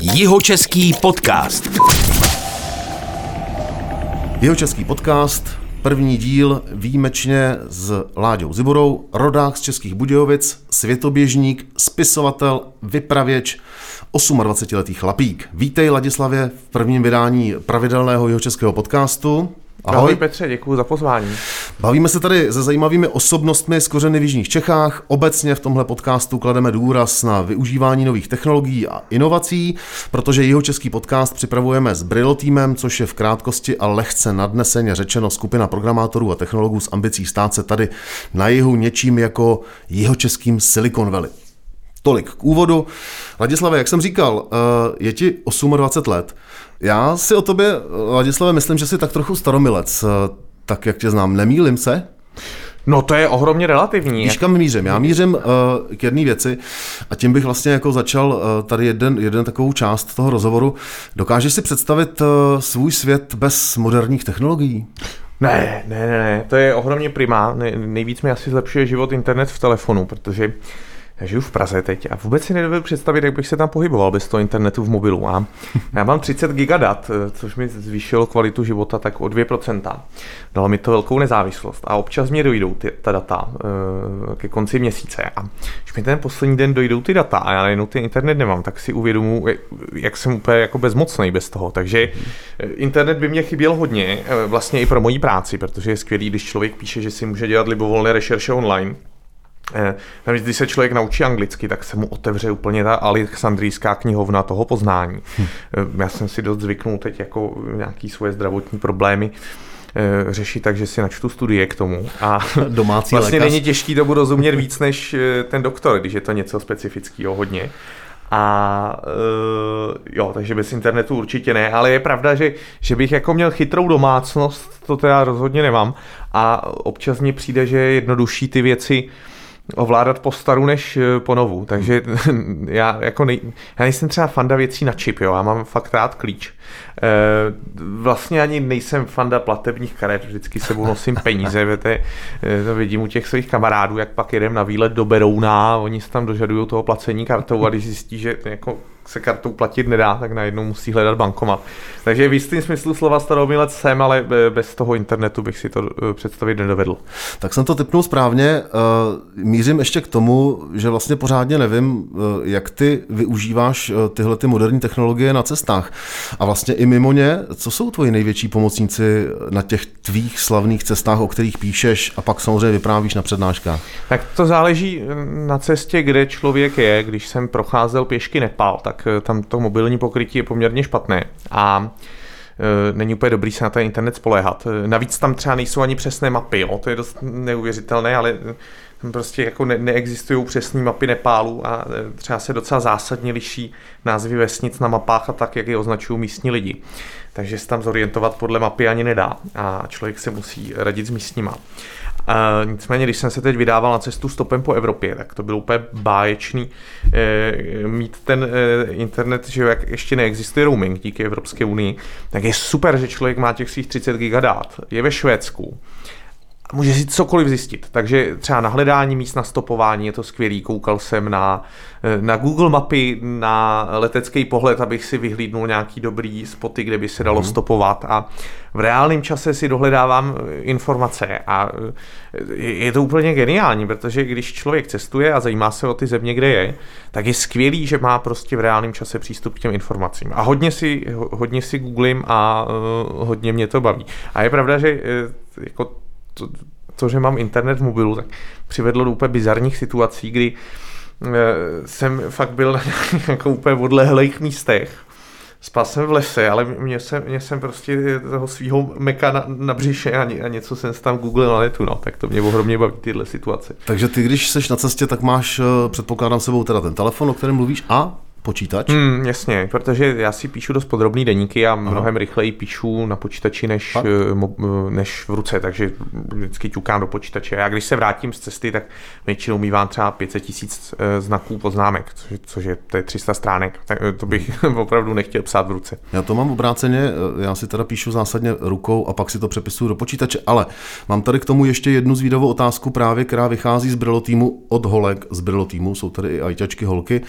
Jihočeský podcast. Jihočeský podcast, první díl výjimečně s Láďou Ziborou, rodák z Českých Budějovic, světoběžník, spisovatel, vypravěč, 28-letý chlapík. Vítej Ladislavě v prvním vydání pravidelného jihočeského podcastu. Ahoj. Ahoj Petře, děkuji za pozvání. Bavíme se tady se zajímavými osobnostmi z kořeny v Jižních Čechách. Obecně v tomhle podcastu klademe důraz na využívání nových technologií a inovací, protože jeho český podcast připravujeme s Brillo týmem, což je v krátkosti a lehce nadneseně řečeno skupina programátorů a technologů s ambicí stát se tady na jihu něčím jako jeho českým Silicon Valley. Tolik k úvodu. Ladislave, jak jsem říkal, eh, je ti 28 let. Já si o tobě, Ladislave, myslím, že jsi tak trochu staromilec, eh, tak jak tě znám. Nemýlim se? No to je ohromně relativní. Víš, kam mířím? Já mířím uh, k jedné věci a tím bych vlastně jako začal uh, tady jeden, jeden takovou část toho rozhovoru. Dokážeš si představit uh, svůj svět bez moderních technologií? Ne, ne, ne, ne, to je ohromně primá. nejvíc mi asi zlepšuje život internet v telefonu, protože uh, já žiju v Praze teď a vůbec si nedovedu představit, jak bych se tam pohyboval bez toho internetu v mobilu. A já mám 30 gigadat, což mi zvýšilo kvalitu života tak o 2%. Dalo mi to velkou nezávislost a občas mě dojdou ty, ta data eh, ke konci měsíce. A když mi ten poslední den dojdou ty data a já najednou ten internet nemám, tak si uvědomu, jak jsem úplně jako bezmocný bez toho. Takže eh, internet by mě chyběl hodně, eh, vlastně i pro moji práci, protože je skvělý, když člověk píše, že si může dělat libovolné rešerše online Eh, navíc, když se člověk naučí anglicky, tak se mu otevře úplně ta alexandrijská knihovna toho poznání. Hm. Eh, já jsem si dost zvyknul teď jako nějaký svoje zdravotní problémy eh, řešit tak, že si načtu studie k tomu a Domácí vlastně lékař. není těžký tomu rozumět víc než ten doktor, když je to něco specifického hodně. A jo, takže bez internetu určitě ne, ale je pravda, že, že bych jako měl chytrou domácnost, to teda rozhodně nemám a občas mně přijde, že je jednodušší ty věci uh, ovládat po staru než eh, po novu, takže já jako nej, já nejsem třeba fanda věcí na čip, jo, já mám fakt rád klíč. E, vlastně ani nejsem fanda platebních karet, vždycky sebou nosím peníze, víte, eh, to vidím u těch svých kamarádů, jak pak jedem na výlet do Berouna, oni se tam dožadují toho placení kartou a když zjistí, že jako se kartou platit nedá, tak najednou musí hledat bankomat. Takže v jistém smyslu slova staromilec jsem, ale bez toho internetu bych si to eh, představit nedovedl. Tak jsem to typnul správně. Eh, mířím ještě k tomu, že vlastně pořádně nevím, eh, jak ty využíváš tyhle ty moderní technologie na cestách. A vlastně i mimo ně, co jsou tvoji největší pomocníci na těch tvých slavných cestách, o kterých píšeš a pak samozřejmě vyprávíš na přednáškách? Tak to záleží na cestě, kde člověk je. Když jsem procházel pěšky Nepal, tak tak eh, tam to mobilní pokrytí je poměrně špatné a eh, není úplně dobrý se na ten internet spoléhat. Eh, navíc tam třeba nejsou ani přesné mapy, jo? to je dost neuvěřitelné, ale tam prostě jako ne- neexistují přesné mapy Nepálu a třeba se docela zásadně liší názvy vesnic na mapách a tak, jak je označují místní lidi. Takže se tam zorientovat podle mapy ani nedá a člověk se musí radit s místníma. A nicméně, když jsem se teď vydával na cestu stopem po Evropě, tak to bylo úplně báječný e, mít ten e, internet, že jak ještě neexistuje roaming díky Evropské unii, tak je super, že člověk má těch svých 30 giga dát. Je ve Švédsku může si cokoliv zjistit. Takže třeba na hledání míst na stopování je to skvělý. Koukal jsem na, eh, na Google mapy, na letecký pohled, abych si vyhlídnul nějaký dobrý spoty, kde by se dalo hmm. stopovat a v reálném čase si dohledávám eh, informace a eh, je to úplně geniální, protože když člověk cestuje a zajímá se o ty země, kde je, tak je skvělý, že má prostě v reálném čase přístup k těm informacím. A hodně si, hodně si googlím a hodně mě to baví. A je pravda, že jako to, to, že mám internet v mobilu, tak přivedlo do úplně bizarních situací, kdy eh, jsem fakt byl na jako úplně odlehlých místech. Spal jsem v lese, ale mě jsem, mě jsem prostě toho svého meka na, na břiše a, a něco jsem tam googlil na netu, no, tak to mě ohromně baví tyhle situace. Takže ty, když jsi na cestě, tak máš, eh, předpokládám sebou teda ten telefon, o kterém mluvíš a počítač? Hmm, jasně, protože já si píšu dost podrobný deníky a Aha. mnohem rychleji píšu na počítači než, eh, eh, než v ruce, takže vždycky ťukám do počítače. Já když se vrátím z cesty, tak většinou mývám třeba 500 tisíc eh, znaků poznámek, což, což je, to je 300 stránek. Tak to bych opravdu nechtěl psát v ruce. Já to mám obráceně, já si teda píšu zásadně rukou a pak si to přepisuju do počítače, ale mám tady k tomu ještě jednu zvídavou otázku právě, která vychází z Brillo týmu od holek z Brillo týmu, jsou tady i ajťačky holky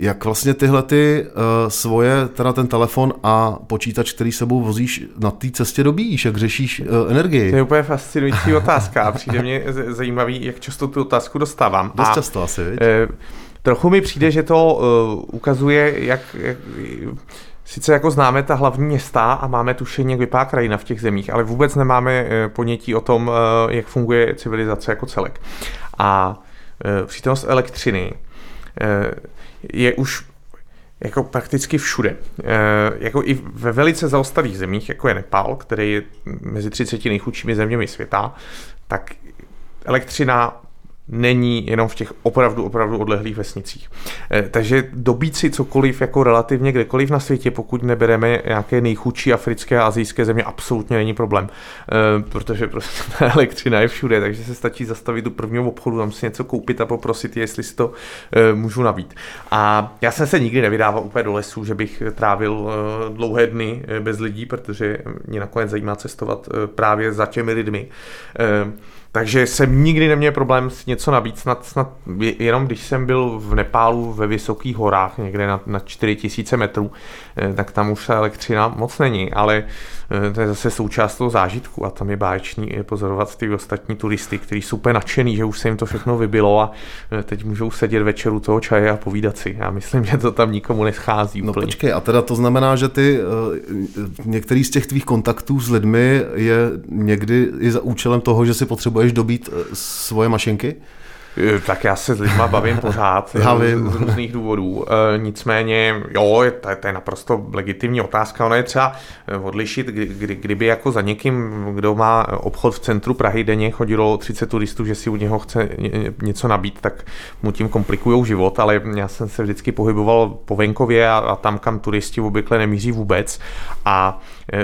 jak vlastně tyhle ty uh, svoje, teda ten telefon a počítač, který sebou vozíš na té cestě dobíjíš, jak řešíš uh, energii? To je úplně fascinující otázka. Přijde mě zajímavý, jak často tu otázku dostávám. Dost a, často asi, viď? Uh, trochu mi přijde, že to uh, ukazuje, jak, jak Sice jako známe ta hlavní města a máme tušení, jak vypadá krajina v těch zemích, ale vůbec nemáme ponětí o tom, jak funguje civilizace jako celek. A přítomnost elektřiny je už jako prakticky všude. Jako i ve velice zaostalých zemích, jako je Nepal, který je mezi 30 nejchudšími zeměmi světa, tak elektřina není jenom v těch opravdu, opravdu odlehlých vesnicích. Eh, takže dobít si cokoliv jako relativně kdekoliv na světě, pokud nebereme nějaké nejchudší africké a azijské země, absolutně není problém, eh, protože prostě ta elektřina je všude, takže se stačí zastavit u prvního obchodu, tam si něco koupit a poprosit, jestli si to eh, můžu nabít. A já jsem se nikdy nevydával úplně do lesů, že bych trávil dlouhé dny bez lidí, protože mě nakonec zajímá cestovat právě za těmi lidmi. Takže jsem nikdy neměl problém s něco nabít, snad, snad jenom když jsem byl v Nepálu ve vysokých horách, někde na, na 4000 metrů, eh, tak tam už ta elektřina moc není, ale to je zase součást toho zážitku a tam je báječný pozorovat ty ostatní turisty, kteří jsou úplně nadšený, že už se jim to všechno vybilo a eh, teď můžou sedět večeru toho čaje a povídat si. Já myslím, že to tam nikomu neschází. No počkej, a teda to znamená, že ty eh, některý z těch tvých kontaktů s lidmi je někdy i za účelem toho, že si potřebuješ dobít svoje mašinky? Eh, tak já se s lidma bavím pořád já vím. z různých důvodů. Eh, nicméně, jo, to je, to je naprosto legitimní otázka. Ono je třeba eh, odlišit, kdy, kdyby jako za někým, kdo má obchod v centru Prahy, denně chodilo 30 turistů, že si u něho chce něco nabít, tak mu tím komplikují život, ale já jsem se vždycky pohyboval po venkově a, a tam, kam turisti obvykle nemíří vůbec. A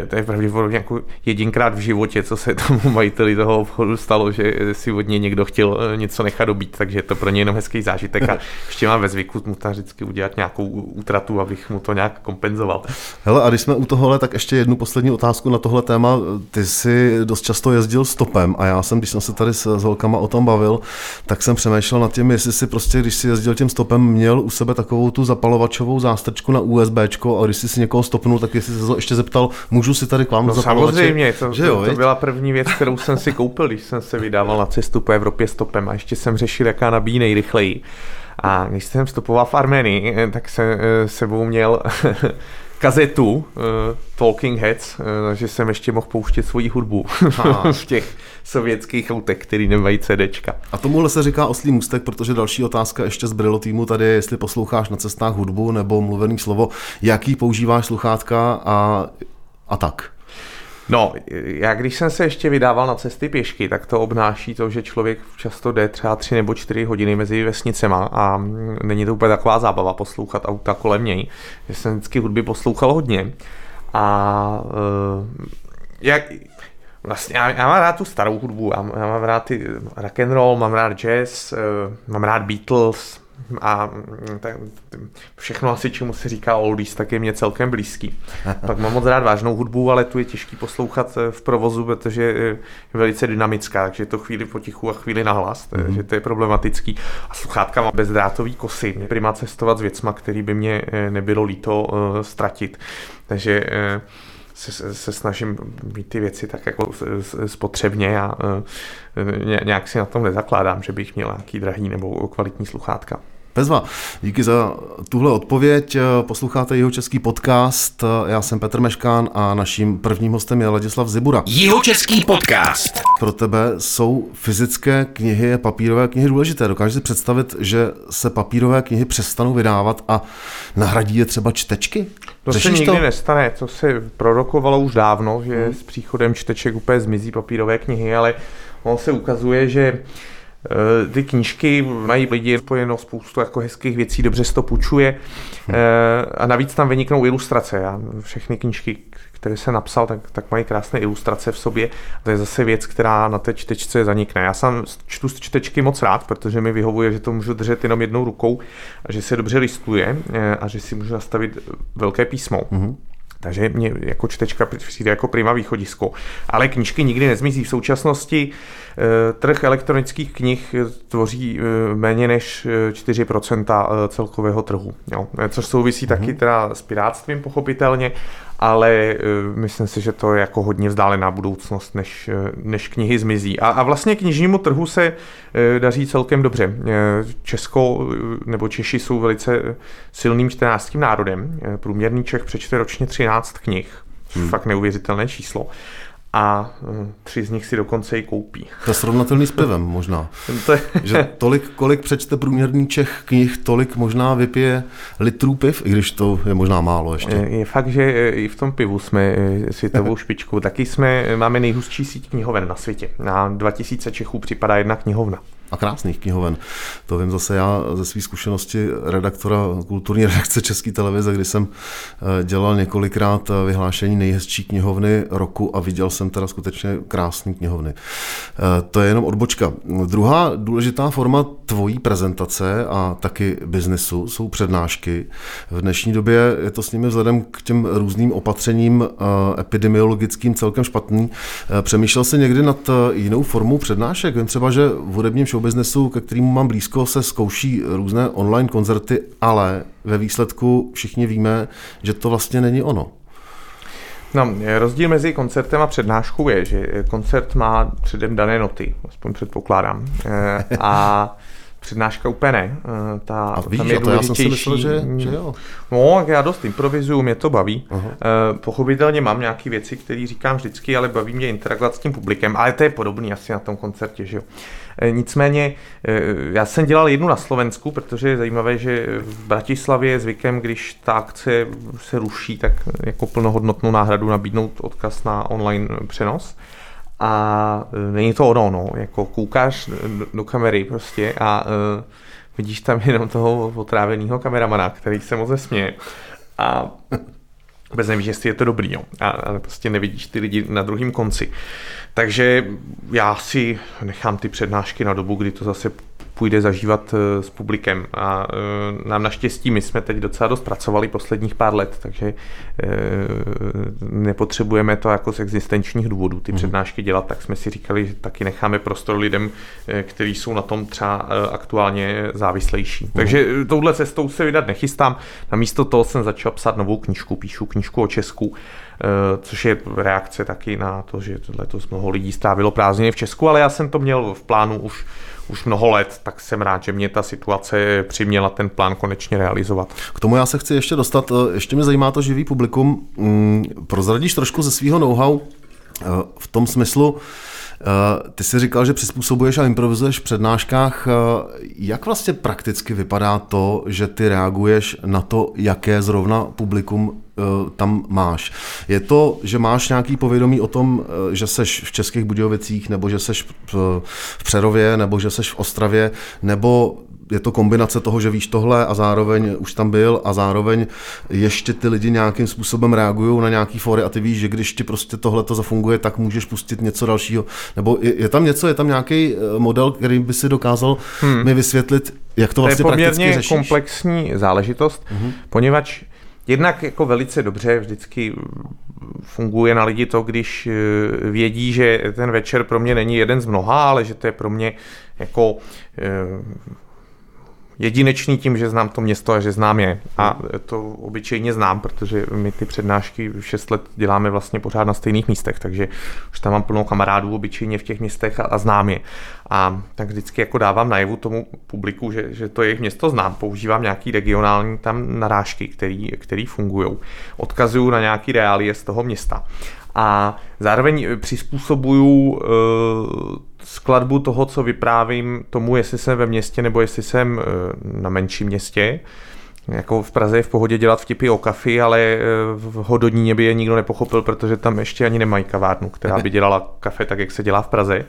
to je pravděpodobně jako jedinkrát v životě, co se tomu majiteli toho obchodu stalo, že si od něj někdo chtěl něco nechat dobít, takže je to pro ně jenom hezký zážitek a ještě mám ve zvyku mu tam vždycky udělat nějakou útratu, abych mu to nějak kompenzoval. Hele, a když jsme u tohohle, tak ještě jednu poslední otázku na tohle téma. Ty jsi dost často jezdil stopem a já jsem, když jsem se tady s, s holkama o tom bavil, tak jsem přemýšlel nad tím, jestli si prostě, když si jezdil tím stopem, měl u sebe takovou tu zapalovačovou zástrčku na USB, a když jsi si někoho stopnul, tak jestli se ještě zeptal, můžu si tady k vám no, Samozřejmě, to, že jo, to, to byla první věc, kterou jsem si koupil, když jsem se vydával na cestu po Evropě stopem a ještě jsem řešil, jaká nabíjí nejrychleji. A když jsem stopoval v Armenii, tak jsem eh, sebou měl kazetu uh, Talking Heads, uh, že jsem ještě mohl pouštět svoji hudbu v těch sovětských autech, který nemají CDčka. A tomuhle se říká oslý můstek, protože další otázka ještě z Brillo týmu tady je, jestli posloucháš na cestách hudbu nebo mluvený slovo, jaký používáš sluchátka a a tak. No, já když jsem se ještě vydával na cesty pěšky, tak to obnáší to, že člověk často jde třeba tři nebo čtyři hodiny mezi vesnicema a není to úplně taková zábava poslouchat auta kolem něj. Že jsem vždycky hudby poslouchal hodně. A uh, jak, Vlastně já, já mám rád tu starou hudbu, já, já mám rád ty rock and roll, mám rád jazz, uh, mám rád Beatles, a mm, tak, všechno asi, čemu se říká oldies, tak je mě celkem blízký. Pak mám moc rád vážnou hudbu, ale tu je těžký poslouchat eh, v provozu, protože je velice dynamická, takže je to chvíli potichu a chvíli nahlas, mm-hmm. takže to je problematický. A sluchátka má bezdrátový kosy. Mě prima cestovat s věcma, který by mě eh, nebylo líto ztratit. Takže se, se snažím mít ty věci tak jako spotřebně a nějak si na tom nezakládám, že bych měl nějaký drahý nebo kvalitní sluchátka. Bezva, díky za tuhle odpověď. Posloucháte jeho český podcast. Já jsem Petr Meškán a naším prvním hostem je Ladislav Zibura. Jeho český podcast. Pro tebe jsou fyzické knihy, papírové knihy důležité. Dokážeš si představit, že se papírové knihy přestanou vydávat a nahradí je třeba čtečky? To Řešíš se nikdy to? nestane, to se prorokovalo už dávno, že hmm. s příchodem čteček úplně zmizí papírové knihy, ale on se ukazuje, že ty knížky mají lidi spojeno spoustu jako hezkých věcí, dobře se to půjčuje hmm. a navíc tam vyniknou ilustrace. Já všechny knížky, které se napsal, tak, tak mají krásné ilustrace v sobě. To je zase věc, která na té čtečce zanikne. Já sám čtu z čtečky moc rád, protože mi vyhovuje, že to můžu držet jenom jednou rukou a že se dobře listuje eh, a že si můžu nastavit velké písmo. Hmm. Takže mě jako čtečka přijde jako prima východisko. Ale knížky nikdy nezmizí. V současnosti eh, trh elektronických knih tvoří eh, méně než 4% celkového trhu. Jo. Což souvisí mm-hmm. taky teda s pirátstvím pochopitelně, ale myslím si, že to je jako hodně vzdálená budoucnost, než, než knihy zmizí. A, a vlastně knižnímu trhu se daří celkem dobře. Česko nebo Češi jsou velice silným čtenářským národem. Průměrný Čech přečte ročně 13 knih. Hmm. Fakt neuvěřitelné číslo a hm, tři z nich si dokonce i koupí. To je srovnatelný s pivem možná. to je... že tolik, kolik přečte průměrný Čech knih, tolik možná vypije litrů piv, i když to je možná málo ještě. Je fakt, že i v tom pivu jsme eh, světovou špičkou. Taky jsme, máme nejhustší síť knihoven na světě. Na 2000 Čechů připadá jedna knihovna a krásných knihoven. To vím zase já ze své zkušenosti redaktora kulturní redakce České televize, kdy jsem eh, dělal několikrát eh, vyhlášení nejhezčí knihovny roku a viděl jsem teda skutečně krásné knihovny. Eh, to je jenom odbočka. Druhá důležitá forma tvojí prezentace a taky biznesu jsou přednášky. V dnešní době je to s nimi vzhledem k těm různým opatřením epidemiologickým celkem špatný. Přemýšlel se někdy nad jinou formou přednášek? Vím třeba, že v hudebním showbiznesu, ke kterému mám blízko, se zkouší různé online koncerty, ale ve výsledku všichni víme, že to vlastně není ono. No, rozdíl mezi koncertem a přednáškou je, že koncert má předem dané noty, aspoň předpokládám. Eh, a přednáška úplně ne. Eh, ta, a víš, tam je to já jsem si myslel, že, že jo. No, já dost improvizuju, mě to baví. Aha. Eh, pochopitelně mám nějaké věci, které říkám vždycky, ale baví mě interagovat s tím publikem, ale to je podobný asi na tom koncertě, že jo. Eh, nicméně já jsem dělal jednu na Slovensku, protože je zajímavé, že v Bratislavě je zvykem, když ta akce se ruší, tak jako plnohodnotnou náhradu nabídnout odkaz na online přenos a e, není to ono, no, jako koukáš do, kamery prostě a uh, vidíš tam jenom toho otráveného kameramana, který se moc nesměje a vůbec nevíš, jestli je to dobrý, jo. A, a prostě nevidíš ty lidi na druhém konci. Takže já si nechám ty přednášky na dobu, kdy to zase půjde zažívat eh, s publikem. A eh, nám naštěstí, my jsme teď docela dost pracovali posledních pár let, takže eh, nepotřebujeme to jako z existenčních důvodů ty mm. přednášky dělat, tak jsme si říkali, že taky necháme prostor lidem, kteří jsou na tom třeba aktuálně závislejší. Mm. Takže touhle cestou se vydat nechystám. Namísto toho jsem začal psát novou knížku, píšu knížku o Česku, což je reakce taky na to, že letos mnoho lidí strávilo prázdniny v Česku, ale já jsem to měl v plánu už už mnoho let, tak jsem rád, že mě ta situace přiměla ten plán konečně realizovat. K tomu já se chci ještě dostat. Ještě mě zajímá to živý publikum. Mm, prozradíš trošku ze svého know-how eh, v tom smyslu, eh, ty jsi říkal, že přizpůsobuješ a improvizuješ v přednáškách. Eh, jak vlastně prakticky vypadá to, že ty reaguješ na to, jaké zrovna publikum Eh, tam máš. Je to, že máš nějaký povědomí o tom, eh, že seš v Českých Budějovicích, nebo že seš v Přerově, nebo že seš v Ostravě, nebo je to kombinace toho, že víš tohle a zároveň už tam byl a zároveň ještě ty lidi nějakým způsobem reagují na nějaký fóry a ty víš, že když ti prostě tohle to zafunguje, tak můžeš pustit něco dalšího. Nebo je, je tam něco, je tam nějaký eh, model, který by si dokázal hmm. mi vysvětlit, jak to vlastně to je poměrně prakticky komplexní záležitost, uh-huh. poněvadž Jednak jako velice dobře vždycky funguje na lidi to, když eh, vědí, že ten večer pro mě není jeden z mnoha, ale že to je pro mě jako eh, jedinečný tím, že znám to město a že znám je. A to obyčejně znám, protože my ty přednášky 6 let děláme vlastně pořád na stejných místech, takže už tam mám plnou kamarádů obyčejně v těch městech a, a znám je. A tak vždycky jako dávám najevu tomu publiku, že, že to jejich město znám, používám nějaký regionální tam narážky, který, který fungují. Odkazuju na nějaký reálie z toho města. A zároveň přizpůsobuju uh, skladbu toho, co vyprávím tomu, jestli jsem ve městě nebo jestli jsem uh, na menším městě. Jako v Praze je v pohodě dělat vtipy o kafy, ale v Hodoníně by je nikdo nepochopil, protože tam ještě ani nemají kavárnu, která by dělala kafe tak, jak se dělá v Praze.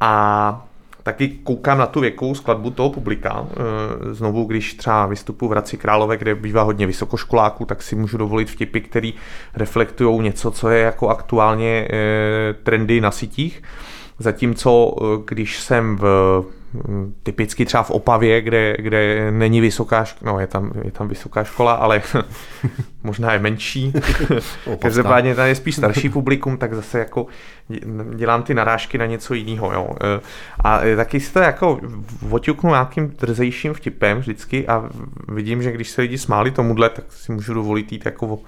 A taky koukám na tu věkovou skladbu toho publika. Eh, znovu, když třeba vystupu v Hradci Králové, kde bývá hodně vysokoškoláků, tak si můžu dovolit vtipy, které reflektují něco, co je jako aktuálně eh, trendy na sítích. Zatímco, eh, když jsem v typicky třeba v Opavě, kde, kde není vysoká škola, no je tam, je tam vysoká škola, ale možná je menší. Každopádně tady je spíš starší publikum, tak zase jako dělám ty narážky na něco jiného. Jo. E, a taky si to jako oťuknu nějakým drzejším vtipem vždycky a vidím, že když se lidi smáli tomuhle, tak si můžu dovolit jít jako o,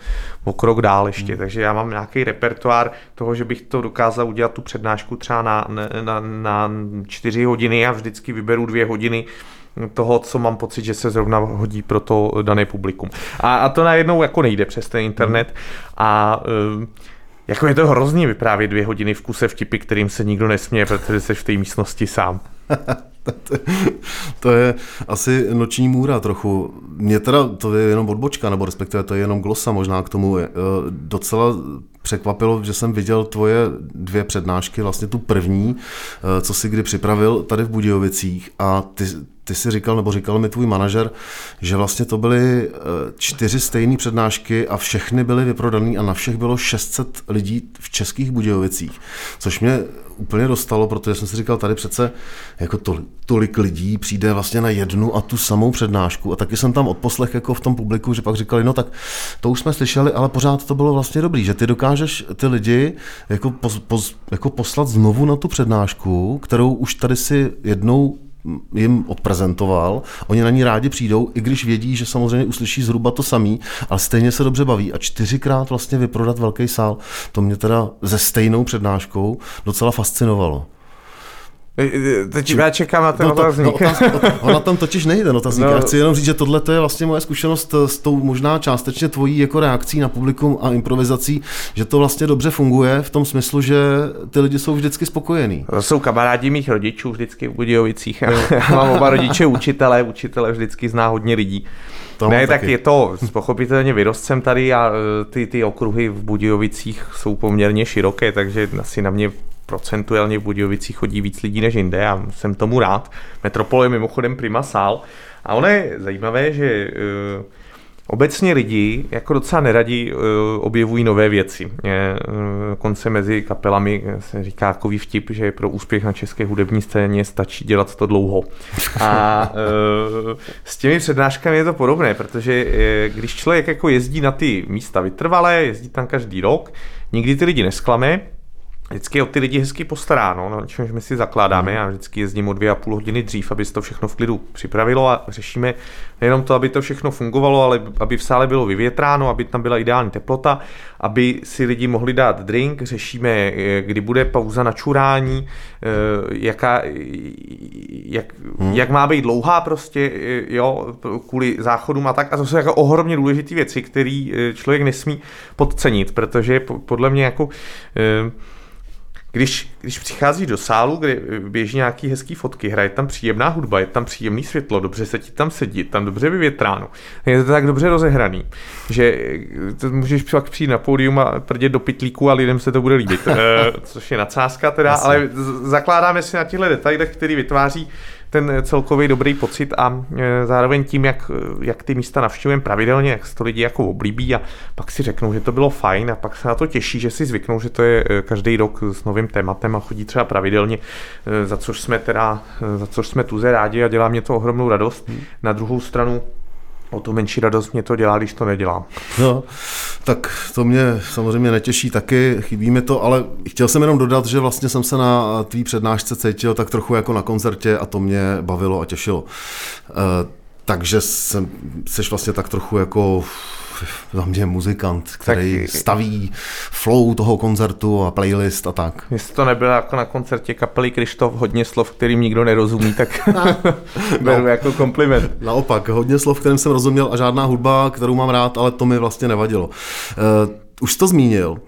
o krok dál ještě. Hmm. Takže já mám nějaký repertoár toho, že bych to dokázal udělat tu přednášku třeba na, na, na čtyři hodiny a vždycky vyberu dvě hodiny toho, co mám pocit, že se zrovna hodí pro to dané publikum. A, a to najednou jako nejde přes ten internet a uh, jako je to hrozný vyprávět dvě hodiny v kuse vtipy, kterým se nikdo nesměje, protože jsi v té místnosti sám. to je asi noční můra trochu. Mě teda, to je jenom odbočka, nebo respektive to je jenom glosa možná k tomu. Eh, docela překvapilo, že jsem viděl tvoje dvě přednášky, vlastně tu první, eh, co si kdy připravil tady v Budějovicích a ty, ty si říkal, nebo říkal mi tvůj manažer, že vlastně to byly eh, čtyři stejné přednášky a všechny byly vyprodané a na všech bylo 600 lidí v českých Budějovicích, což mě úplně dostalo, protože jsem si říkal, tady přece jako tolik, tolik lidí přijde vlastně na jednu a tu samou přednášku. A taky jsem tam odposlech jako v tom publiku, že pak říkali, no tak to už jsme slyšeli, ale pořád to bylo vlastně dobrý, že ty dokážeš ty lidi jako, pos, pos, jako poslat znovu na tu přednášku, kterou už tady si jednou jim odprezentoval, oni na ní rádi přijdou, i když vědí, že samozřejmě uslyší zhruba to samý, ale stejně se dobře baví a čtyřikrát vlastně vyprodat velký sál, to mě teda se stejnou přednáškou docela fascinovalo. Teď já čekám na ten no, otazník. No, otaz, ona tam totiž nejde otazník. No. Já chci jenom říct, že tohle je vlastně moje zkušenost s tou možná částečně tvojí jako reakcí na publikum a improvizací, že to vlastně dobře funguje v tom smyslu, že ty lidi jsou vždycky spokojení. To jsou kamarádi mých rodičů vždycky v Budějovicích. Já mám oba rodiče učitele, učitele vždycky zná hodně lidí. To ne, tak taky. je to pochopitelně vyrostcem tady a e, ty, ty okruhy v Budějovicích jsou poměrně široké, takže asi na mě procentuálně v Budějovicích chodí víc lidí než jinde a jsem tomu rád. Metropole je mimochodem prima sál. A ono je zajímavé, že uh, Obecně lidi jako docela neradí uh, objevují nové věci. Uh, konce mezi kapelami se říká takový vtip, že pro úspěch na české hudební scéně stačí dělat to dlouho. A s těmi přednáškami je to podobné, protože když člověk jako jezdí na ty místa vytrvalé, jezdí tam každý rok, nikdy ty lidi nesklame, vždycky o ty lidi hezky postaráno, no, čemž my si zakládáme. Já vždycky jezdím o dvě a půl hodiny dřív, aby se to všechno v klidu připravilo a řešíme nejenom to, aby to všechno fungovalo, ale aby v sále bylo vyvětráno, aby tam byla ideální teplota, aby si lidi mohli dát drink, řešíme, eh, kdy bude pauza na čurání, eh, jaká, jak, hmm. jak má být dlouhá prostě, eh, jo, kvůli záchodům a tak. A to jsou jako ohromně důležité věci, které člověk nesmí podcenit, protože podle mě jako když, když přicházíš do sálu, kde běží nějaký hezký fotky, hraje tam příjemná hudba, je tam příjemný světlo, dobře se ti tam sedí, tam dobře vyvětráno, je to tak dobře rozehraný, že to můžeš pak přijít na pódium a prdět do pitlíku a lidem se to bude líbit, eh, což je nadsázka teda, Jasně. ale zakládáme si na těchto detailech, který vytváří ten celkový dobrý pocit a e, zároveň tím, jak, jak ty místa navštěvujeme pravidelně, jak se to lidi jako oblíbí a pak si řeknou, že to bylo fajn a pak se na to těší, že si zvyknou, že to je e, každý rok s novým tématem a chodí třeba pravidelně, e, za což jsme teda, za což jsme tuze rádi a dělá mě to ohromnou radost. Hmm. Na druhou stranu o to menší radost mě to dělá, když to nedělám. No, tak to mě samozřejmě netěší taky, chybí mi to, ale chtěl jsem jenom dodat, že vlastně jsem se na tvý přednášce cítil tak trochu jako na koncertě a to mě bavilo a těšilo. E, takže jsem, jsi vlastně tak trochu jako za mě muzikant, který tak, staví flow toho koncertu a playlist a tak. Jestli to nebylo jako na koncertě kapely Krištof hodně slov, kterým nikdo nerozumí, tak beru no, jako kompliment. Naopak, hodně slov, kterým jsem rozuměl a žádná hudba, kterou mám rád, ale to mi vlastně nevadilo. Uh, už to zmínil,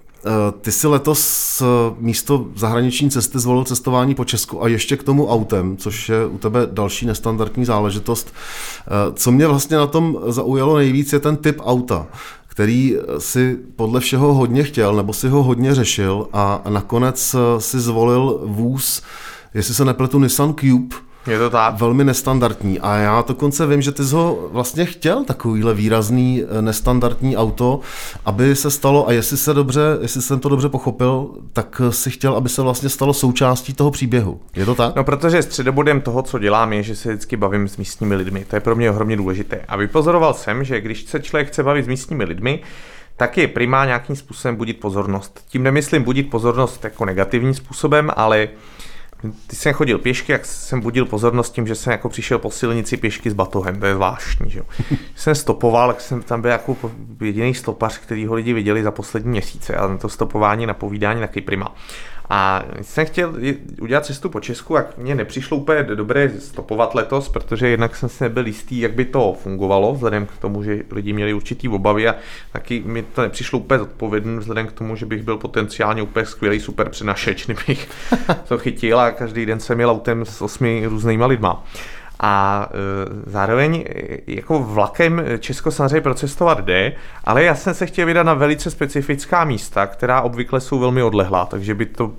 ty si letos eh, místo zahraniční cesty zvolil cestování po Česku a ještě k tomu autem, což je u tebe další nestandardní záležitost. Eh, co mě vlastně na tom zaujalo nejvíc, je ten typ auta který si podle všeho hodně chtěl, nebo si ho hodně řešil a nakonec si zvolil vůz, jestli se nepletu, Nissan Cube, Je to tak. velmi nestandardní. A já dokonce vím, že ty jsi ho vlastně chtěl takovýhle výrazný, eh, nestandardní auto, aby se stalo, a jestli, se dobře, jestli jsem to dobře pochopil, tak si chtěl, aby se vlastně stalo součástí toho příběhu. Je to tak? No, protože středobodem toho, co dělám, je, že se vždycky bavím s místními lidmi. To je pro mě ohromně důležité. A vypozoroval jsem, že když se člověk chce bavit s místními lidmi, tak je primá nějakým způsobem budit pozornost. Tím nemyslím budit pozornost jako negativním způsobem, ale ty jsem chodil pěšky, jak jsem budil pozornost tím, že jsem jako přišel po silnici pěšky s batohem, to je zvláštní. Že jsem stopoval, tak jsem tam byl jako jediný stopař, který ho lidi viděli za poslední měsíce a to stopování na povídání taky prima. A jsem chtěl udělat cestu po Česku a mě nepřišlo úplně dobré stopovat letos, protože jednak jsem si nebyl jistý, jak by to fungovalo, vzhledem k tomu, že lidi měli určitý obavy a taky mi to nepřišlo úplně zodpovědné, vzhledem k tomu, že bych byl potenciálně úplně skvělý super přenašeč, kdybych to chytil a každý den jsem měl autem s osmi různýma lidma. A e, zároveň e, jako vlakem Česko samozřejmě procestovat jde, ale já jsem se chtěl vydat na velice specifická místa, která obvykle jsou velmi odlehlá, takže by to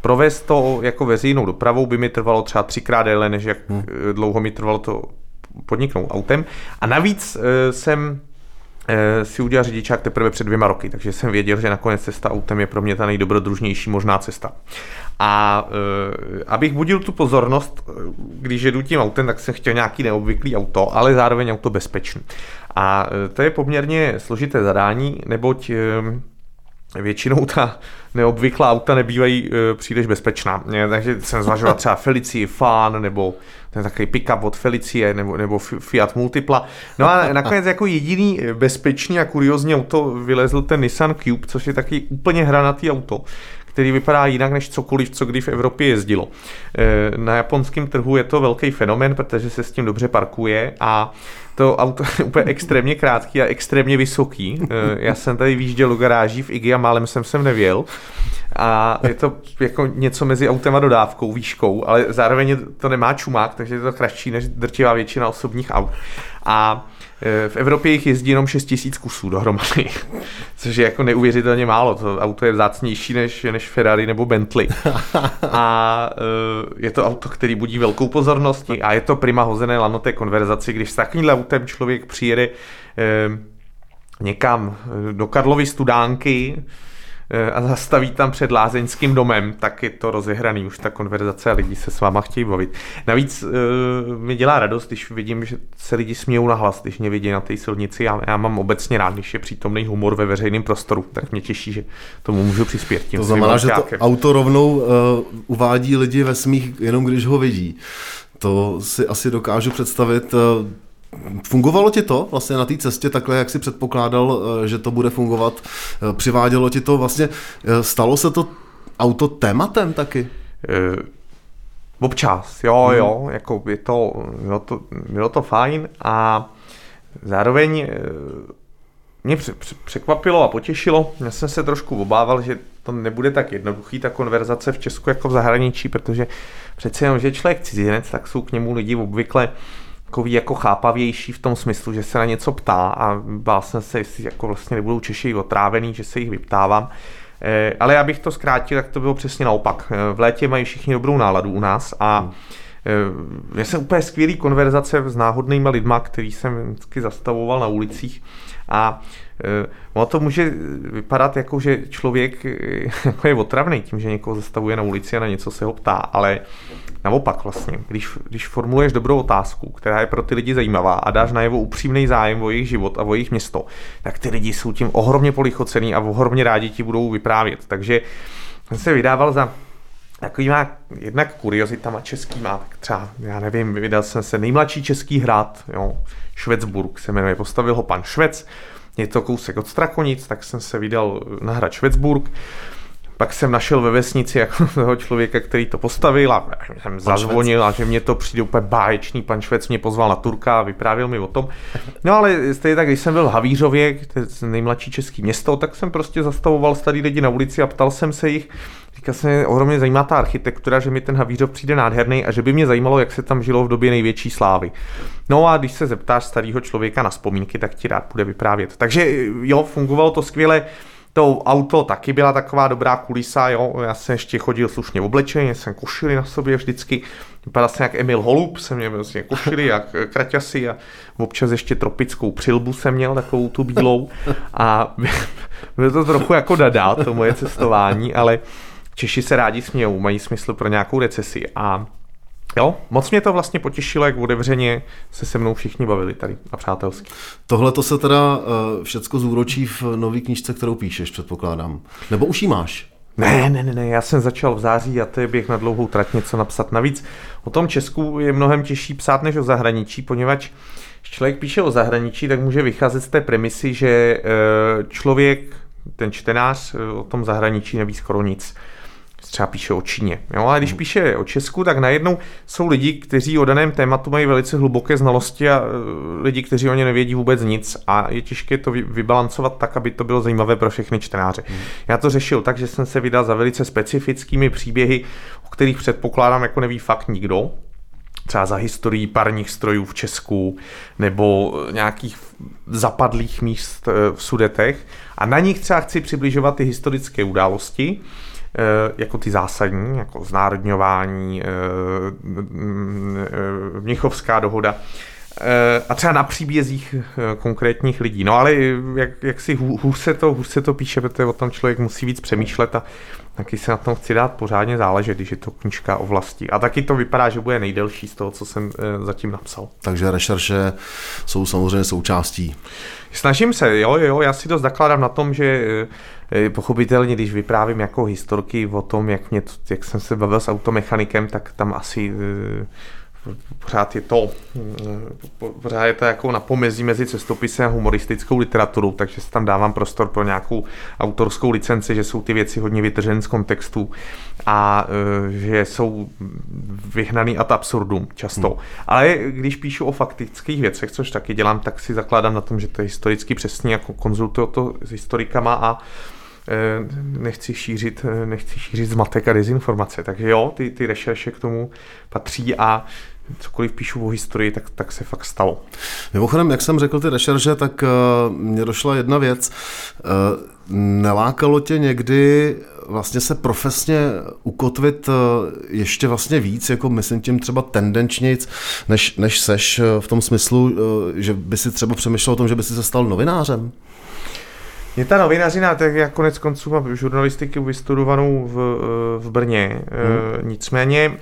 provést to jako veřejnou dopravou by mi trvalo třeba třikrát déle, než jak hmm. E, dlouho mi trvalo to podniknout autem. A navíc jsem si udělal řidičák teprve před dvěma roky, takže jsem věděl, že nakonec cesta autem je pro mě ta nejdobrodružnější možná cesta. A uh, abych budil tu pozornost, když jedu tím autem, tak jsem chtěl nějaký neobvyklý auto, ale zároveň auto bezpečný. A to je poměrně složité zadání, neboť většinou ta neobvyklá auta nebývají uh, příliš bezpečná. Takže jsem zvažoval třeba Felici Fan nebo ten takový pick-up od Felicie nebo, nebo Fiat Multipla. No a nakonec jako jediný bezpečný a kuriozní auto vylezl ten Nissan Cube, což je taky úplně hranatý auto který vypadá jinak než cokoliv, co kdy v Evropě jezdilo. E, na japonském trhu je to velký fenomen, protože se s tím dobře parkuje a to auto je úplně extrémně krátký a extrémně vysoký. E, já jsem tady výjížděl do garáží v IGA, málem jsem sem nevěl. A je to jako něco mezi autem a dodávkou, výškou, ale zároveň to nemá čumák, takže je to kratší než drtivá většina osobních aut. A Eh, v Evropě jich jezdí jenom 6 tisíc kusů dohromady, což je jako neuvěřitelně málo. To auto je vzácnější než, než Ferrari nebo Bentley. A eh, je to auto, který budí velkou pozornost a je to prima hozené lano té konverzaci, když s takovýmhle autem člověk přijede eh, někam do Karlovy studánky, Eh, a zastaví tam před lázeňským domem, tak je to rozehraný už ta konverzace a lidi se s váma chtějí bavit. Navíc uh, mi dělá radost, když vidím, že se lidi smějou na hlas, když mě vidí na té silnici. Já, já mám obecně rád, když je přítomný humor ve veřejném prostoru, tak mě těší, že tomu můžu přispět. Tím to znamená, že to auto rovnou uh, uvádí lidi ve smích, jenom když ho vidí. To si asi dokážu představit. Uh, Fungovalo ti to vlastně na té cestě takhle, jak si předpokládal, eh, že to bude fungovat? Eh, přivádělo ti to vlastně, eh, stalo se to auto tématem taky? Občas, jo, hmm. jo, jako je to, bylo to, bylo to fajn a zároveň mě překvapilo a potěšilo. Já jsem se trošku obával, že to nebude tak jednoduchý, ta konverzace v Česku jako v zahraničí, protože přece jenom, že člověk cizinec, tak jsou k němu lidi obvykle takový jako chápavější v tom smyslu, že se na něco ptá a bál jsem se, jestli jako vlastně nebudou Češi otrávený, že se jich vyptávám. Eh, ale já bych to zkrátil, tak to bylo přesně naopak. Eh, v létě mají všichni dobrou náladu u nás a hmm. Já jsem úplně skvělý konverzace s náhodnými lidma, který jsem vždycky zastavoval na ulicích a Eh, ono to může vypadat jako, že člověk eh, je otravný tím, že někoho zastavuje na ulici a na něco se ho ptá, ale naopak vlastně, když, když formuluješ dobrou otázku, která je pro ty lidi zajímavá a dáš na jeho upřímný zájem o jejich život a o jejich město, tak ty lidi jsou tím ohromně polichocený a ohromně rádi ti budou vyprávět. Takže jsem se vydával za takovýma jednak kuriozitama českýma, tak třeba, já nevím, vydal jsem se nejmladší český hrad, jo, Švecburg se jmenuje, postavil ho pan Švec, je to kousek od Strakonic, tak jsem se vydal na hrad Švecburg. Pak jsem našel ve vesnici jako toho člověka, který to postavil a jsem pan zazvonil a že mě to přijde úplně báječný. Pan Švec mě pozval na Turka a vyprávěl mi o tom. No ale stejně tak, když jsem byl v Havířově, to je nejmladší český město, tak jsem prostě zastavoval starý lidi na ulici a ptal jsem se jich, Teďka se mě ohromně zajímá ta architektura, že mi ten Havířov přijde nádherný a že by mě zajímalo, jak se tam žilo v době největší slávy. No a když se zeptáš starého člověka na vzpomínky, tak ti rád bude vyprávět. Takže jo, fungovalo to skvěle. To auto taky byla taková dobrá kulisa, jo. Já jsem ještě chodil slušně oblečený, jsem košili na sobě vždycky. Vypadal jsem jak Emil Holub, jsem měl vlastně košili jak kraťasy a občas ještě tropickou přilbu jsem měl, takovou tu bílou. A bylo to trochu jako dada, to moje cestování, ale Češi se rádi smějou, mají smysl pro nějakou recesi a Jo, moc mě to vlastně potěšilo, jak otevřeně se se mnou všichni bavili tady a přátelsky. Tohle to se teda uh, všecko zúročí v nové knižce, kterou píšeš, předpokládám. Nebo už jí máš? Ne, ne, ne, ne, já jsem začal v září a to je běh na dlouhou trať něco napsat. Navíc o tom Česku je mnohem těžší psát než o zahraničí, poněvadž když člověk píše o zahraničí, tak může vycházet z té premisy, že člověk, ten čtenář o tom zahraničí neví skoro nic třeba píše o Číně. Jo? Ale když hmm. píše o Česku, tak najednou jsou lidi, kteří o daném tématu mají velice hluboké znalosti a e, lidi, kteří o ně nevědí vůbec nic a je těžké to vybalancovat tak, aby to bylo zajímavé pro všechny čtenáře. Hmm. Já to řešil tak, že jsem se vydal za velice specifickými příběhy, o kterých předpokládám, jako neví fakt nikdo, třeba za historii parních strojů v Česku nebo nějakých zapadlých míst e, v Sudetech a na nich třeba chci přibližovat ty historické události, jako ty zásadní, jako znárodňování, eh, eh, Mnichovská dohoda, a třeba na příbězích konkrétních lidí. No ale jak, jak si hůř se, to, hůř se to píše, protože o tom člověk musí víc přemýšlet a taky se na tom chci dát pořádně záležet, když je to knižka o vlasti. A taky to vypadá, že bude nejdelší z toho, co jsem zatím napsal. Takže rešerše jsou samozřejmě součástí. Snažím se, jo, jo, já si to zakládám na tom, že Eh, pochopitelně, když vyprávím jako historky o tom, jak, mě, jak jsem se bavil s automechanikem, tak tam asi eh, pořád je to, eh, pořád je to jako na pomezí mezi cestopisem a humoristickou literaturou, takže si tam dávám prostor pro nějakou autorskou licenci, že jsou ty věci hodně vytržené z kontextu a že jsou vyhnaný ad absurdum často. Hmm. Ale když píšu o faktických věcech, což taky dělám, tak si zakládám na tom, že to je historicky přesně, jako konzultuju to s historikama a Eh, nechci šířit, eh, nechci šířit zmatek a dezinformace. Takže jo, ty, ty rešerše k tomu patří a cokoliv píšu o historii, tak, tak se fakt stalo. Mimochodem, jak jsem řekl ty rešerše, tak uh, mě došla jedna věc. Uh, nelákalo tě někdy vlastně se profesně ukotvit uh, ještě vlastně víc, jako myslím tím třeba tendenčnějc, než, než seš v tom smyslu, že by si třeba přemýšlel o tom, že by si se stal novinářem? Mě ta novinařina, tak jak konec konců mám žurnalistiku vystudovanou v, v Brně. Hmm. Nicméně,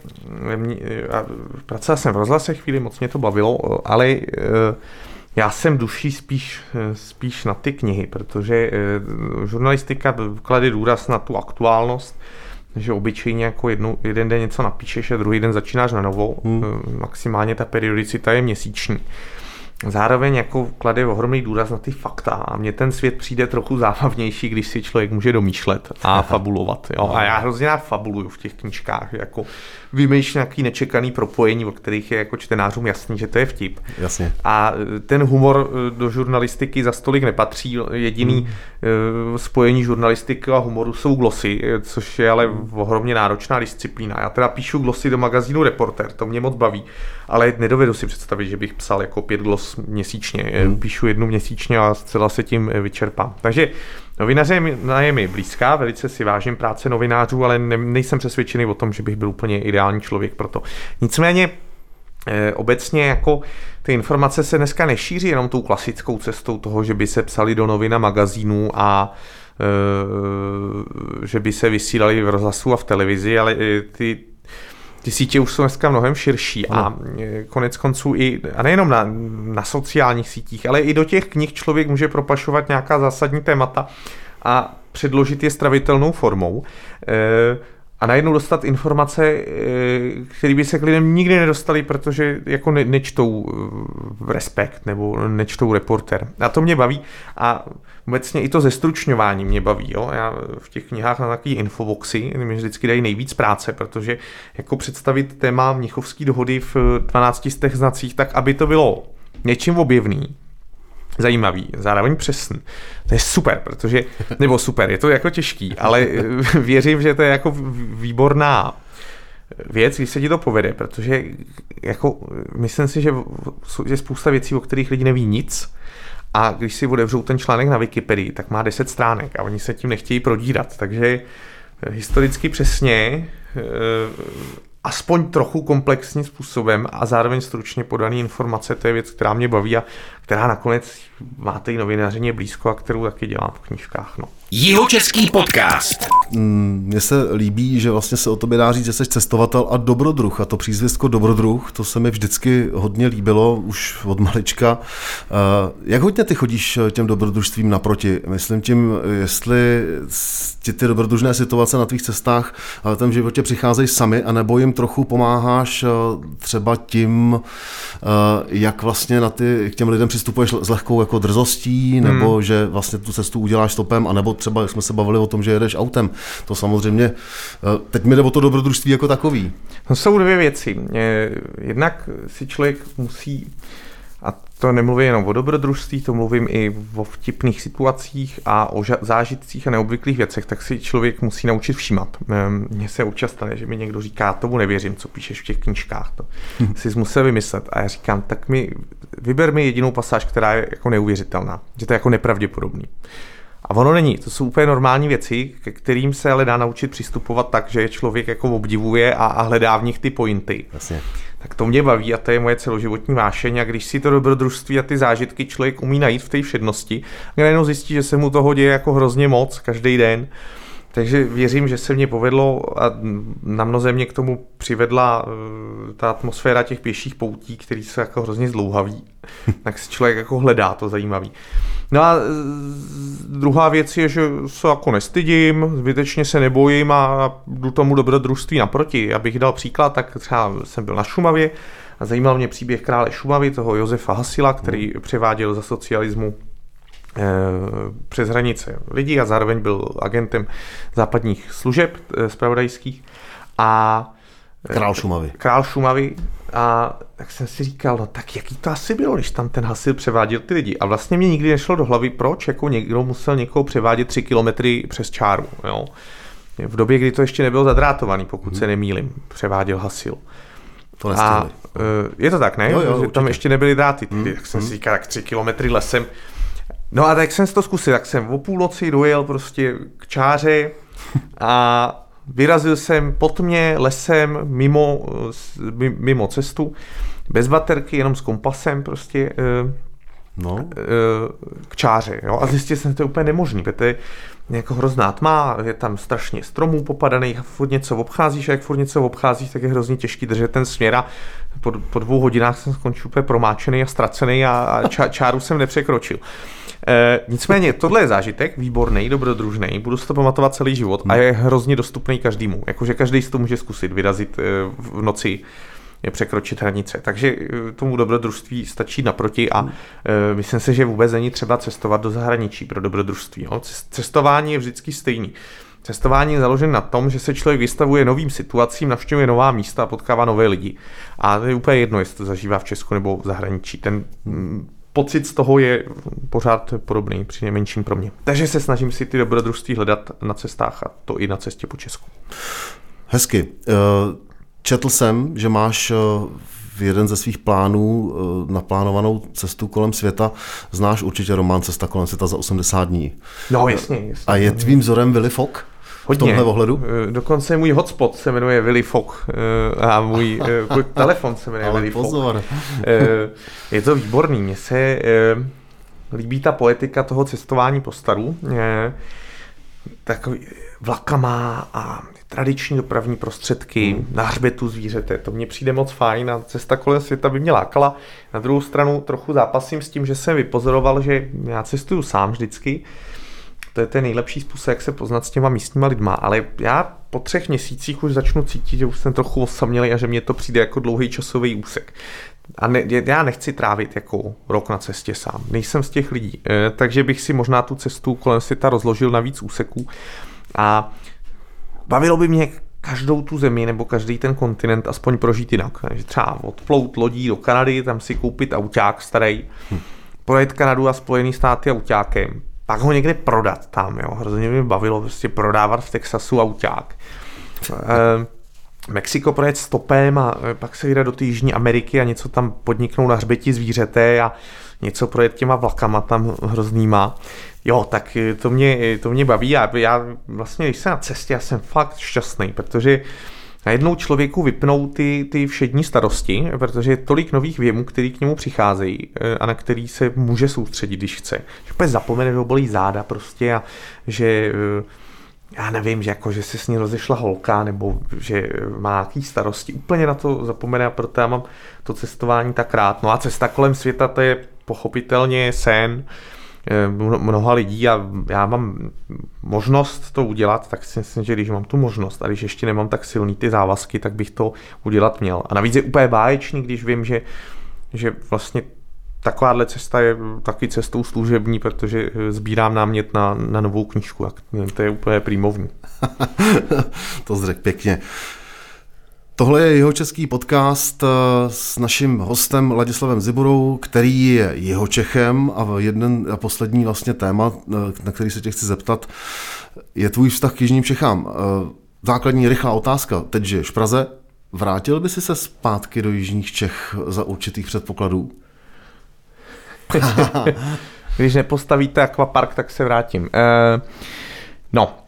pracoval jsem v rozhlase chvíli, moc mě to bavilo, ale já jsem duší spíš, spíš na ty knihy, protože žurnalistika klade důraz na tu aktuálnost, že obyčejně jako jednu, jeden den něco napíšeš a druhý den začínáš na novo. Hmm. Maximálně ta periodicita je měsíční zároveň jako klade ohromný důraz na ty fakta a mně ten svět přijde trochu zábavnější, když si člověk může domýšlet a fabulovat. Jo? A já hrozně rád fabuluju v těch knižkách, jako vymýšlím nějaký nečekaný propojení, o kterých je jako čtenářům jasný, že to je vtip. Jasně. A e, ten humor e, do žurnalistiky za stolik nepatří. Jediný hmm. spojení žurnalistiky a humoru jsou glosy, což je ale ohromně náročná disciplína. Já teda píšu glosy do magazínu Reporter, to mě moc baví, ale nedovedu si představit, že bych psal jako pět glos měsíčně. Hmm. Píšu jednu měsíčně a zcela se tím vyčerpám. Takže Novinaře je mi blízká, velice si vážím práce novinářů, ale ne, nejsem přesvědčený o tom, že bych byl úplně ideální člověk pro to. Nicméně e, obecně jako ty informace se dneska nešíří jenom tou klasickou cestou toho, že by se psali do novin a magazínů a e, že by se vysílali v rozhlasu a v televizi, ale ty ty sítě už jsou dneska mnohem širší a e, konec konců i, a nejenom na, na sociálních sítích, ale i do těch knih člověk může propašovat nějaká zásadní témata a předložit je stravitelnou formou. E, a najednou dostat informace, eh, které by se k lidem nikdy nedostali, protože jako ne, nečtou eh, respekt nebo nečtou reporter. A to mě baví a obecně i to zestručňování mě baví. Jo? Já v těch knihách na takové infoboxy mi vždycky dají nejvíc práce, protože jako představit téma Mnichovské dohody v 12 znacích tak, aby to bylo něčím objevný, zajímavý, zároveň přesný. To je super, protože, nebo super, je to jako těžký, ale věřím, že to je jako výborná věc, když se ti to povede, protože jako myslím si, že je spousta věcí, o kterých lidi neví nic A když si otevřou ten článek na Wikipedii, tak má 10 stránek a oni se tím nechtějí prodírat. Takže historicky přesně aspoň trochu komplexním způsobem a zároveň stručně podaný informace, to je věc, která mě baví a která nakonec máte i novinářině blízko a kterou taky dělám v knížkách. No. Jihočeský podcast. Mm, mně se líbí, že vlastně se o tobě dá říct, že jsi cestovatel a dobrodruh. A to přízvisko dobrodruh, to se mi vždycky hodně líbilo, už od malička. Eh, jak hodně ty chodíš těm dobrodružstvím naproti? Myslím tím, jestli ti ty dobrodružné situace na tvých cestách ale v tom životě přicházejí sami, anebo jim trochu pomáháš eh, třeba tím, eh, jak vlastně na ty, k těm lidem přistupuješ s lehkou jako drzostí, nebo hmm. že vlastně tu cestu uděláš stopem, anebo třeba, jak jsme se bavili o tom, že jedeš autem. To samozřejmě, eh, teď mi jde o to dobrodružství jako takový. To jsou dvě věci. Jednak si člověk musí a to nemluvím jenom o dobrodružství, to mluvím i o vtipných situacích a o zážitcích a neobvyklých věcech, tak si člověk musí naučit všímat. Ehm, mně se občas stane, že mi někdo říká, tomu nevěřím, co píšeš v těch knížkách, to si musel vymyslet. A já říkám, tak mi, vyber mi jedinou pasáž, která je jako neuvěřitelná, že to je jako nepravděpodobný. A ono není, to jsou úplně normální věci, ke kterým se ale dá naučit přistupovat tak, že je člověk jako obdivuje a, a hledá v nich ty pointy. Jasně tak to mě baví a to je moje celoživotní vášeň a když si to dobrodružství a ty zážitky člověk umí najít v té všednosti, a najednou zjistí, že se mu toho děje jako hrozně moc každý den, takže věřím, že se mě povedlo a na mnoze mě k tomu přivedla eh, ta atmosféra těch pěších poutí, který jsou jako hrozně zdlouhavý. tak si člověk jako hledá to zajímavý. No a eh, druhá věc je, že se jako nestydím, zbytečně se nebojím a jdu tomu dobrodružství naproti. Abych dal příklad, tak třeba jsem byl na Šumavě a zajímal mě příběh krále Šumavy, toho Josefa Hasila, který hmm. převáděl za socialismu přes hranice lidí a zároveň byl agentem západních služeb spravodajských. Eh, a Král Šumavy. Král Šumavy a tak jsem si říkal, no tak jaký to asi bylo, když tam ten hasil převáděl ty lidi. A vlastně mě nikdy nešlo do hlavy, proč jako někdo musel někoho převádět tři kilometry přes čáru. Jo? V době, kdy to ještě nebylo zadrátovaný, pokud hmm. se nemýlim, převáděl hasil. To a je to tak, ne? Jo, jo, že tam ještě nebyly dráty. Hmm. Tak jsem si hmm. říkal, tak tři kilometry lesem. No a tak jsem si to zkusil, tak jsem o půlnoci dojel prostě k čáře a Vyrazil jsem pod mě lesem mimo, mimo cestu, bez baterky, jenom s kompasem prostě eh, no. Eh, k čáře. Jo? A zjistil jsem, že to je úplně nemožný, protože je jako hrozná tma, je tam strašně stromů popadaných, furt něco obcházíš a jak furt něco obcházíš, tak je hrozně těžký držet ten směr a po, po dvou hodinách jsem skončil úplně promáčený a ztracený a, a ča, čáru jsem nepřekročil. E, nicméně, tohle je zážitek, výborný, dobrodružný, budu si to pamatovat celý život a je hrozně dostupný každému. Jakože každý si to může zkusit vyrazit e, v noci je překročit hranice. Takže eh, tomu dobrodružství stačí naproti a e, myslím si, že vůbec není třeba cestovat do zahraničí pro dobrodružství. Jo. Cestování je vždycky stejný. Cestování je založen na tom, že se člověk vystavuje novým situacím, navštěvuje nová místa a potkává nové lidi. A to je úplně jedno, jestli to zažívá v Česku nebo v zahraničí. Ten mm, pocit z toho je pořád podobný, při nejmenším pro mě. Takže se snažím si ty dobrodružství hledat na cestách a to i na cestě po Česku. Hezky. Eh, četl jsem, že máš v eh, jeden ze svých plánů eh, naplánovanou cestu kolem světa. Znáš určitě román Cesta kolem světa za 80 dní. No, jasně. jasně. A je tvým vzorem Willy Fogg? Hodně. V tomhle ohledu? Dokonce můj hotspot se jmenuje Willy Fogg a můj, můj telefon se jmenuje Ale Willy pozor. Fogg. Je to výborný. Mně se líbí ta poetika toho cestování po staru. Takový vlakama a tradiční dopravní prostředky, hmm. na hřbetu zvířete. To mně přijde moc fajn a cesta kolem světa by mě lákala. Na druhou stranu trochu zápasím s tím, že jsem vypozoroval, že já cestuju sám vždycky. To je ten nejlepší způsob, jak se poznat s těma místníma lidma, ale já po třech měsících už začnu cítit, že už jsem trochu osamělý a že mě to přijde jako dlouhý časový úsek. A ne, já nechci trávit jako rok na cestě sám. Nejsem z těch lidí. E, takže bych si možná tu cestu kolem světa rozložil na víc úseků. A bavilo by mě každou tu zemi nebo každý ten kontinent aspoň prožít jinak. Takže třeba odplout lodí do Kanady, tam si koupit auták starý, hm. projet Kanadu a Spojený státy autákem, pak ho někde prodat tam, jo. Hrozně mě bavilo prostě prodávat v Texasu auták. E, Mexiko projet stopem a eh, pak se jde do té Jižní Ameriky a něco tam podniknou na hřbeti zvířete a něco projet těma vlakama tam hroznýma. Jo, tak to mě, to mě baví a já vlastně, když jsem na cestě, já jsem fakt šťastný, protože najednou člověku vypnou ty, ty všední starosti, protože je tolik nových věmů, který k němu přicházejí eh, a na který se může soustředit, když chce. Že úplně zapomene, že ho bolí záda prostě a že eh, já nevím, že, jako, že se s ní rozešla holka, nebo že má nějaký starosti, úplně na to zapomene a proto já mám to cestování tak rád. No a cesta kolem světa, to je pochopitelně sen mnoha lidí a já mám možnost to udělat, tak si myslím, že když mám tu možnost a když ještě nemám tak silný ty závazky, tak bych to udělat měl. A navíc je úplně báječný, když vím, že, že vlastně takováhle cesta je taky cestou služební, protože eh, sbírám námět na, na novou knížku. To je úplně prýmovní. to zřek pěkně. Tohle je jeho český podcast eh, s naším hostem Ladislavem Ziburou, který je jeho Čechem a jeden a poslední vlastně téma, eh, na který se tě chci zeptat, je tvůj vztah k Jižním Čechám. Základní rychlá otázka. Teď žiješ v Praze. Vrátil by si se zpátky do Jižních Čech za určitých předpokladů? Když nepostavíte akvapark, tak se vrátím. No,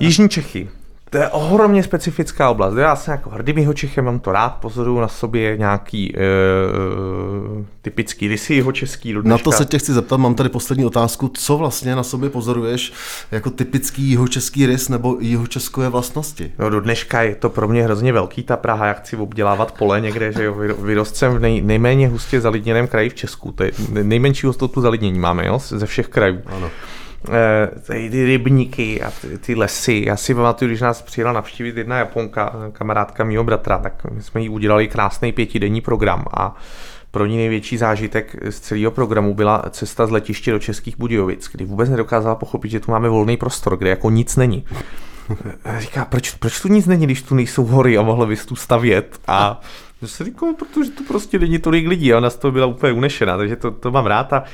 Jižní Čechy. To je ohromně specifická oblast. Já jsem jako hrdým jeho Čechem, mám to rád, pozoruju na sobě nějaký uh, typický rysy jeho český. Do na to se tě chci zeptat, mám tady poslední otázku. Co vlastně na sobě pozoruješ jako typický jeho český rys nebo jeho české vlastnosti? No do dneška je to pro mě hrozně velký ta Praha, jak chci obdělávat pole někde, že jo, vyrost jsem v nej, nejméně hustě zalidněném kraji v Česku. To je nejmenší hustotu zalidnění máme, jo, ze všech krajů. Ano. Eh, ty rybníky a ty, ty lesy. Já si pamatuju, když nás přijela navštívit jedna Japonka, kamarádka mého bratra, tak my jsme jí udělali krásný pětidenní program a pro ní největší zážitek z celého programu byla cesta z letiště do Českých Budějovic, kdy vůbec nedokázala pochopit, že tu máme volný prostor, kde jako nic není. Říká, proč, proč tu nic není, když tu nejsou hory a mohla bys tu stavět? A to se říkalo, protože tu prostě není tolik lidí a ona z toho byla úplně unešená, takže to, to mám rád a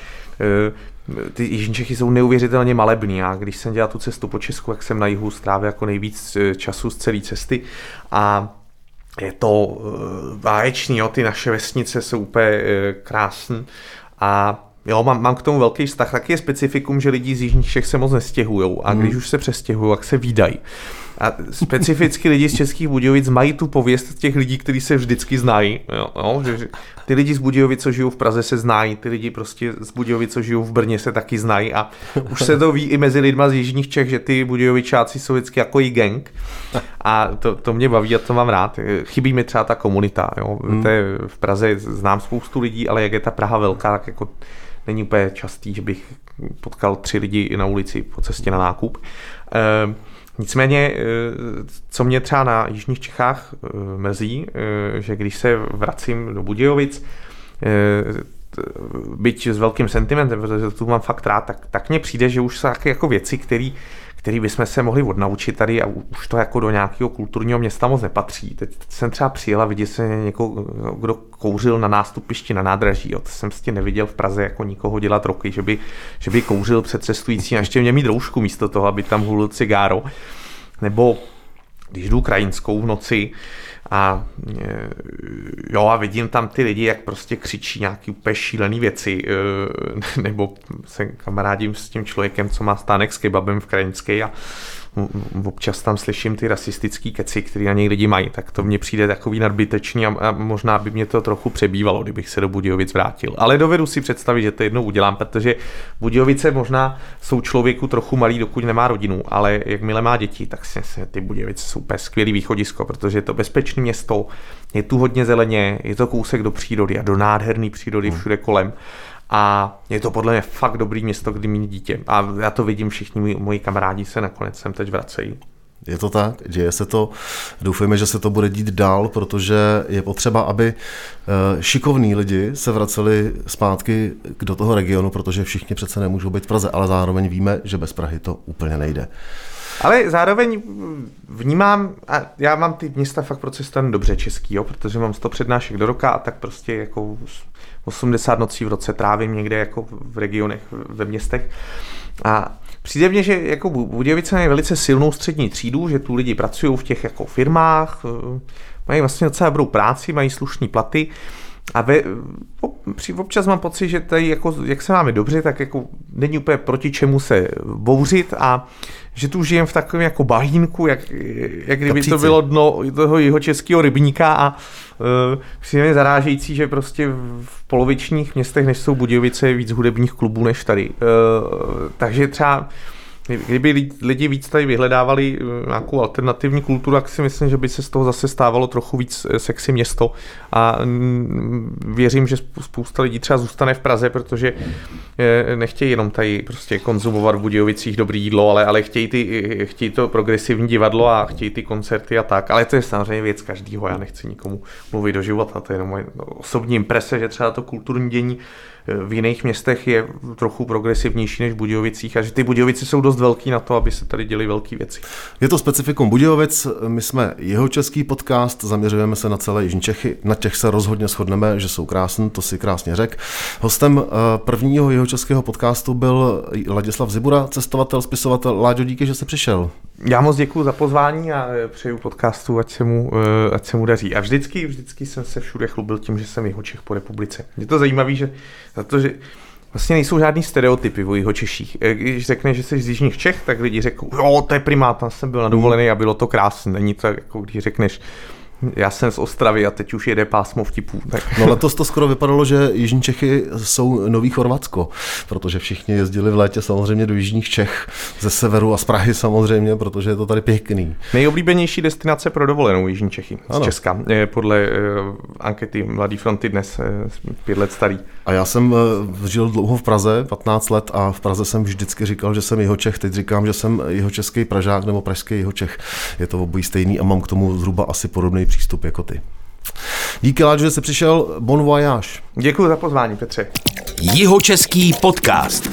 e, ty Jižní Čechy jsou neuvěřitelně malebný a když jsem dělal tu cestu po Česku, jak jsem na jihu strávil jako nejvíc eh, času z celé cesty a je to eh, báječný, jo, ty naše vesnice jsou úplně eh, krásné a Jo, mám, mám k tomu velký vztah. Taky je specifikum, že lidi z Jižních Čech se moc nestěhují a když hmm. už se přestěhují, tak se výdají. A specificky lidi z Českých Budějovic mají tu pověst těch lidí, kteří se vždycky znají. Jo, jo, že, že ty lidi z Budějovic, co žijou v Praze, se znají, ty lidi prostě z Budějovic, co žijou v Brně, se taky znají a už se to ví i mezi lidma z Jižních Čech, že ty Budějovičáci jsou vždycky jako i gang a to, to mě baví a to mám rád. Chybí mi třeba ta komunita. Jo. Hmm. v Praze znám spoustu lidí, ale jak je ta Praha velká, tak jako není úplně častý, že bych potkal tři lidi na ulici po cestě na nákup. E, Nicméně, eh, co mě třeba na Jižních Čechách eh, mrzí, eh, že když se vracím do Budějovic, byť s velkým sentimentem, protože tu mám fakt rád, tak, tak mně přijde, že už jsou jako věci, které který bychom se mohli odnaučit tady a už to jako do nějakého kulturního města moc nepatří. Teď jsem třeba přijela, vidět se někoho, kdo kouřil na nástupišti na nádraží. Jo. To jsem si neviděl v Praze jako nikoho dělat roky, že by, že by kouřil před cestující a ještě mě mít roušku místo toho, aby tam hulil cigáro. Nebo když jdu krajinskou v noci, a e, jo, a vidím tam ty lidi, jak prostě křičí nějaký úplně šílený věci, e, nebo se kamarádím s tím člověkem, co má stánek s kebabem v Krajinské a občas tam slyším ty rasistický keci, které na něj lidi mají, tak to mně přijde takový nadbytečný a, a možná by mě to trochu přebývalo, kdybych se do Budějovic vrátil. Ale dovedu si představit, že to jednou udělám, protože Budějovice možná jsou člověku trochu malý, dokud nemá rodinu, ale jakmile má děti, tak si myslím, ty Budějovice jsou úplně skvělý východisko, protože je to bezpečné město, je tu hodně zeleně, je to kousek do přírody a do nádherné přírody hmm. všude kolem. A je to podle mě fakt dobrý město, kdy mít dítě. A já to vidím, všichni moji kamarádi se nakonec sem teď vracejí. Je to tak, děje se to. Doufejme, že se to bude dít dál, protože je potřeba, aby eh, šikovní lidi se vraceli zpátky do toho regionu, protože všichni přece nemůžou být v Praze, ale zároveň víme, že bez Prahy to úplně nejde. Ale zároveň vnímám, a já mám ty města fakt procestan dobře český, jo, protože mám 100 přednášek do roka a tak prostě jako 80 nocí v roce trávím někde jako v regionech, ve městech. A přijde mně, že jako Budějovice mají velice silnou střední třídu, že tu lidi pracují v těch jako firmách, eh, mají vlastně docela dobrou práci, mají slušné platy a ve, občas mám pocit, že tady jako, jak se máme dobře, tak jako není úplně proti čemu se bouřit a že tu žijem v takovém jako bahínku, jak, jak kdyby Kapříci. to bylo dno toho jeho českého rybníka a uh, přijde zarážející, že prostě v polovičních městech, než jsou Budějovice, je víc hudebních klubů než tady. Uh, takže třeba Kdyby lidi víc tady vyhledávali eh, nějakou alternativní kulturu, tak si myslím, že by se z toho zase stávalo trochu víc eh, sexy město. A mm, věřím, že spousta lidí třeba zůstane v Praze, protože eh, nechtějí jenom tady prostě konzumovat v Budějovicích dobrý jídlo, ale, ale chtějí, ty, chtějí to progresivní divadlo a chtějí ty koncerty a tak, ale to je samozřejmě věc každýho, já nechci nikomu mluvit do života, to je jenom moje osobní imprese, že třeba to kulturní dění v jiných městech je trochu progresivnější než v Budějovicích a že ty Budějovice jsou dost velký na to, aby se tady děly velké věci. Je to specifikum Budějovic, my jsme jeho český podcast, zaměřujeme se na celé Jižní Čechy, na těch se rozhodně shodneme, že jsou krásné, to si krásně řek. Hostem eh, prvního jeho českého podcastu byl Ladislav Zibura, cestovatel, spisovatel. Láďo, díky, že jsi přišel. Já moc děkuji za pozvání a eh, přeju podcastu, ať se mu, eh, ať se mu daří. A vždycky, vždycky jsem se všude chlubil tím, že jsem jeho Čech po republice. Je to zajímavé, že za to, že vlastně nejsou žádný stereotypy o jeho Češích. Když řekne, že jsi z Jižních Čech, tak lidi řeknou, jo, to je primát, tam jsem byl na dovolený a bylo to krásné. Není to jako když řekneš, já jsem z Ostravy a teď už jede pásmo vtipů. Tak. No letos to skoro vypadalo, že Jižní Čechy jsou nový Chorvatsko, protože všichni jezdili v létě samozřejmě do Jižních Čech, ze severu a z Prahy samozřejmě, protože je to tady pěkný. Nejoblíbenější destinace pro dovolenou Jižní Čechy z ano. Česka, podle uh, ankety Mladý fronty dnes, uh, pět let starý. A já jsem uh, žil dlouho v Praze, 15 let a v Praze jsem vždycky říkal, že jsem jeho Čech, teď říkám, že jsem jeho český Pražák nebo pražský jeho Čech. Je to obojí stejný a mám k tomu zhruba asi podobný přístup jako ty. Díky, Láďo, že jsi přišel. Bon voyage. Děkuji za pozvání, Petře. Jihočeský podcast.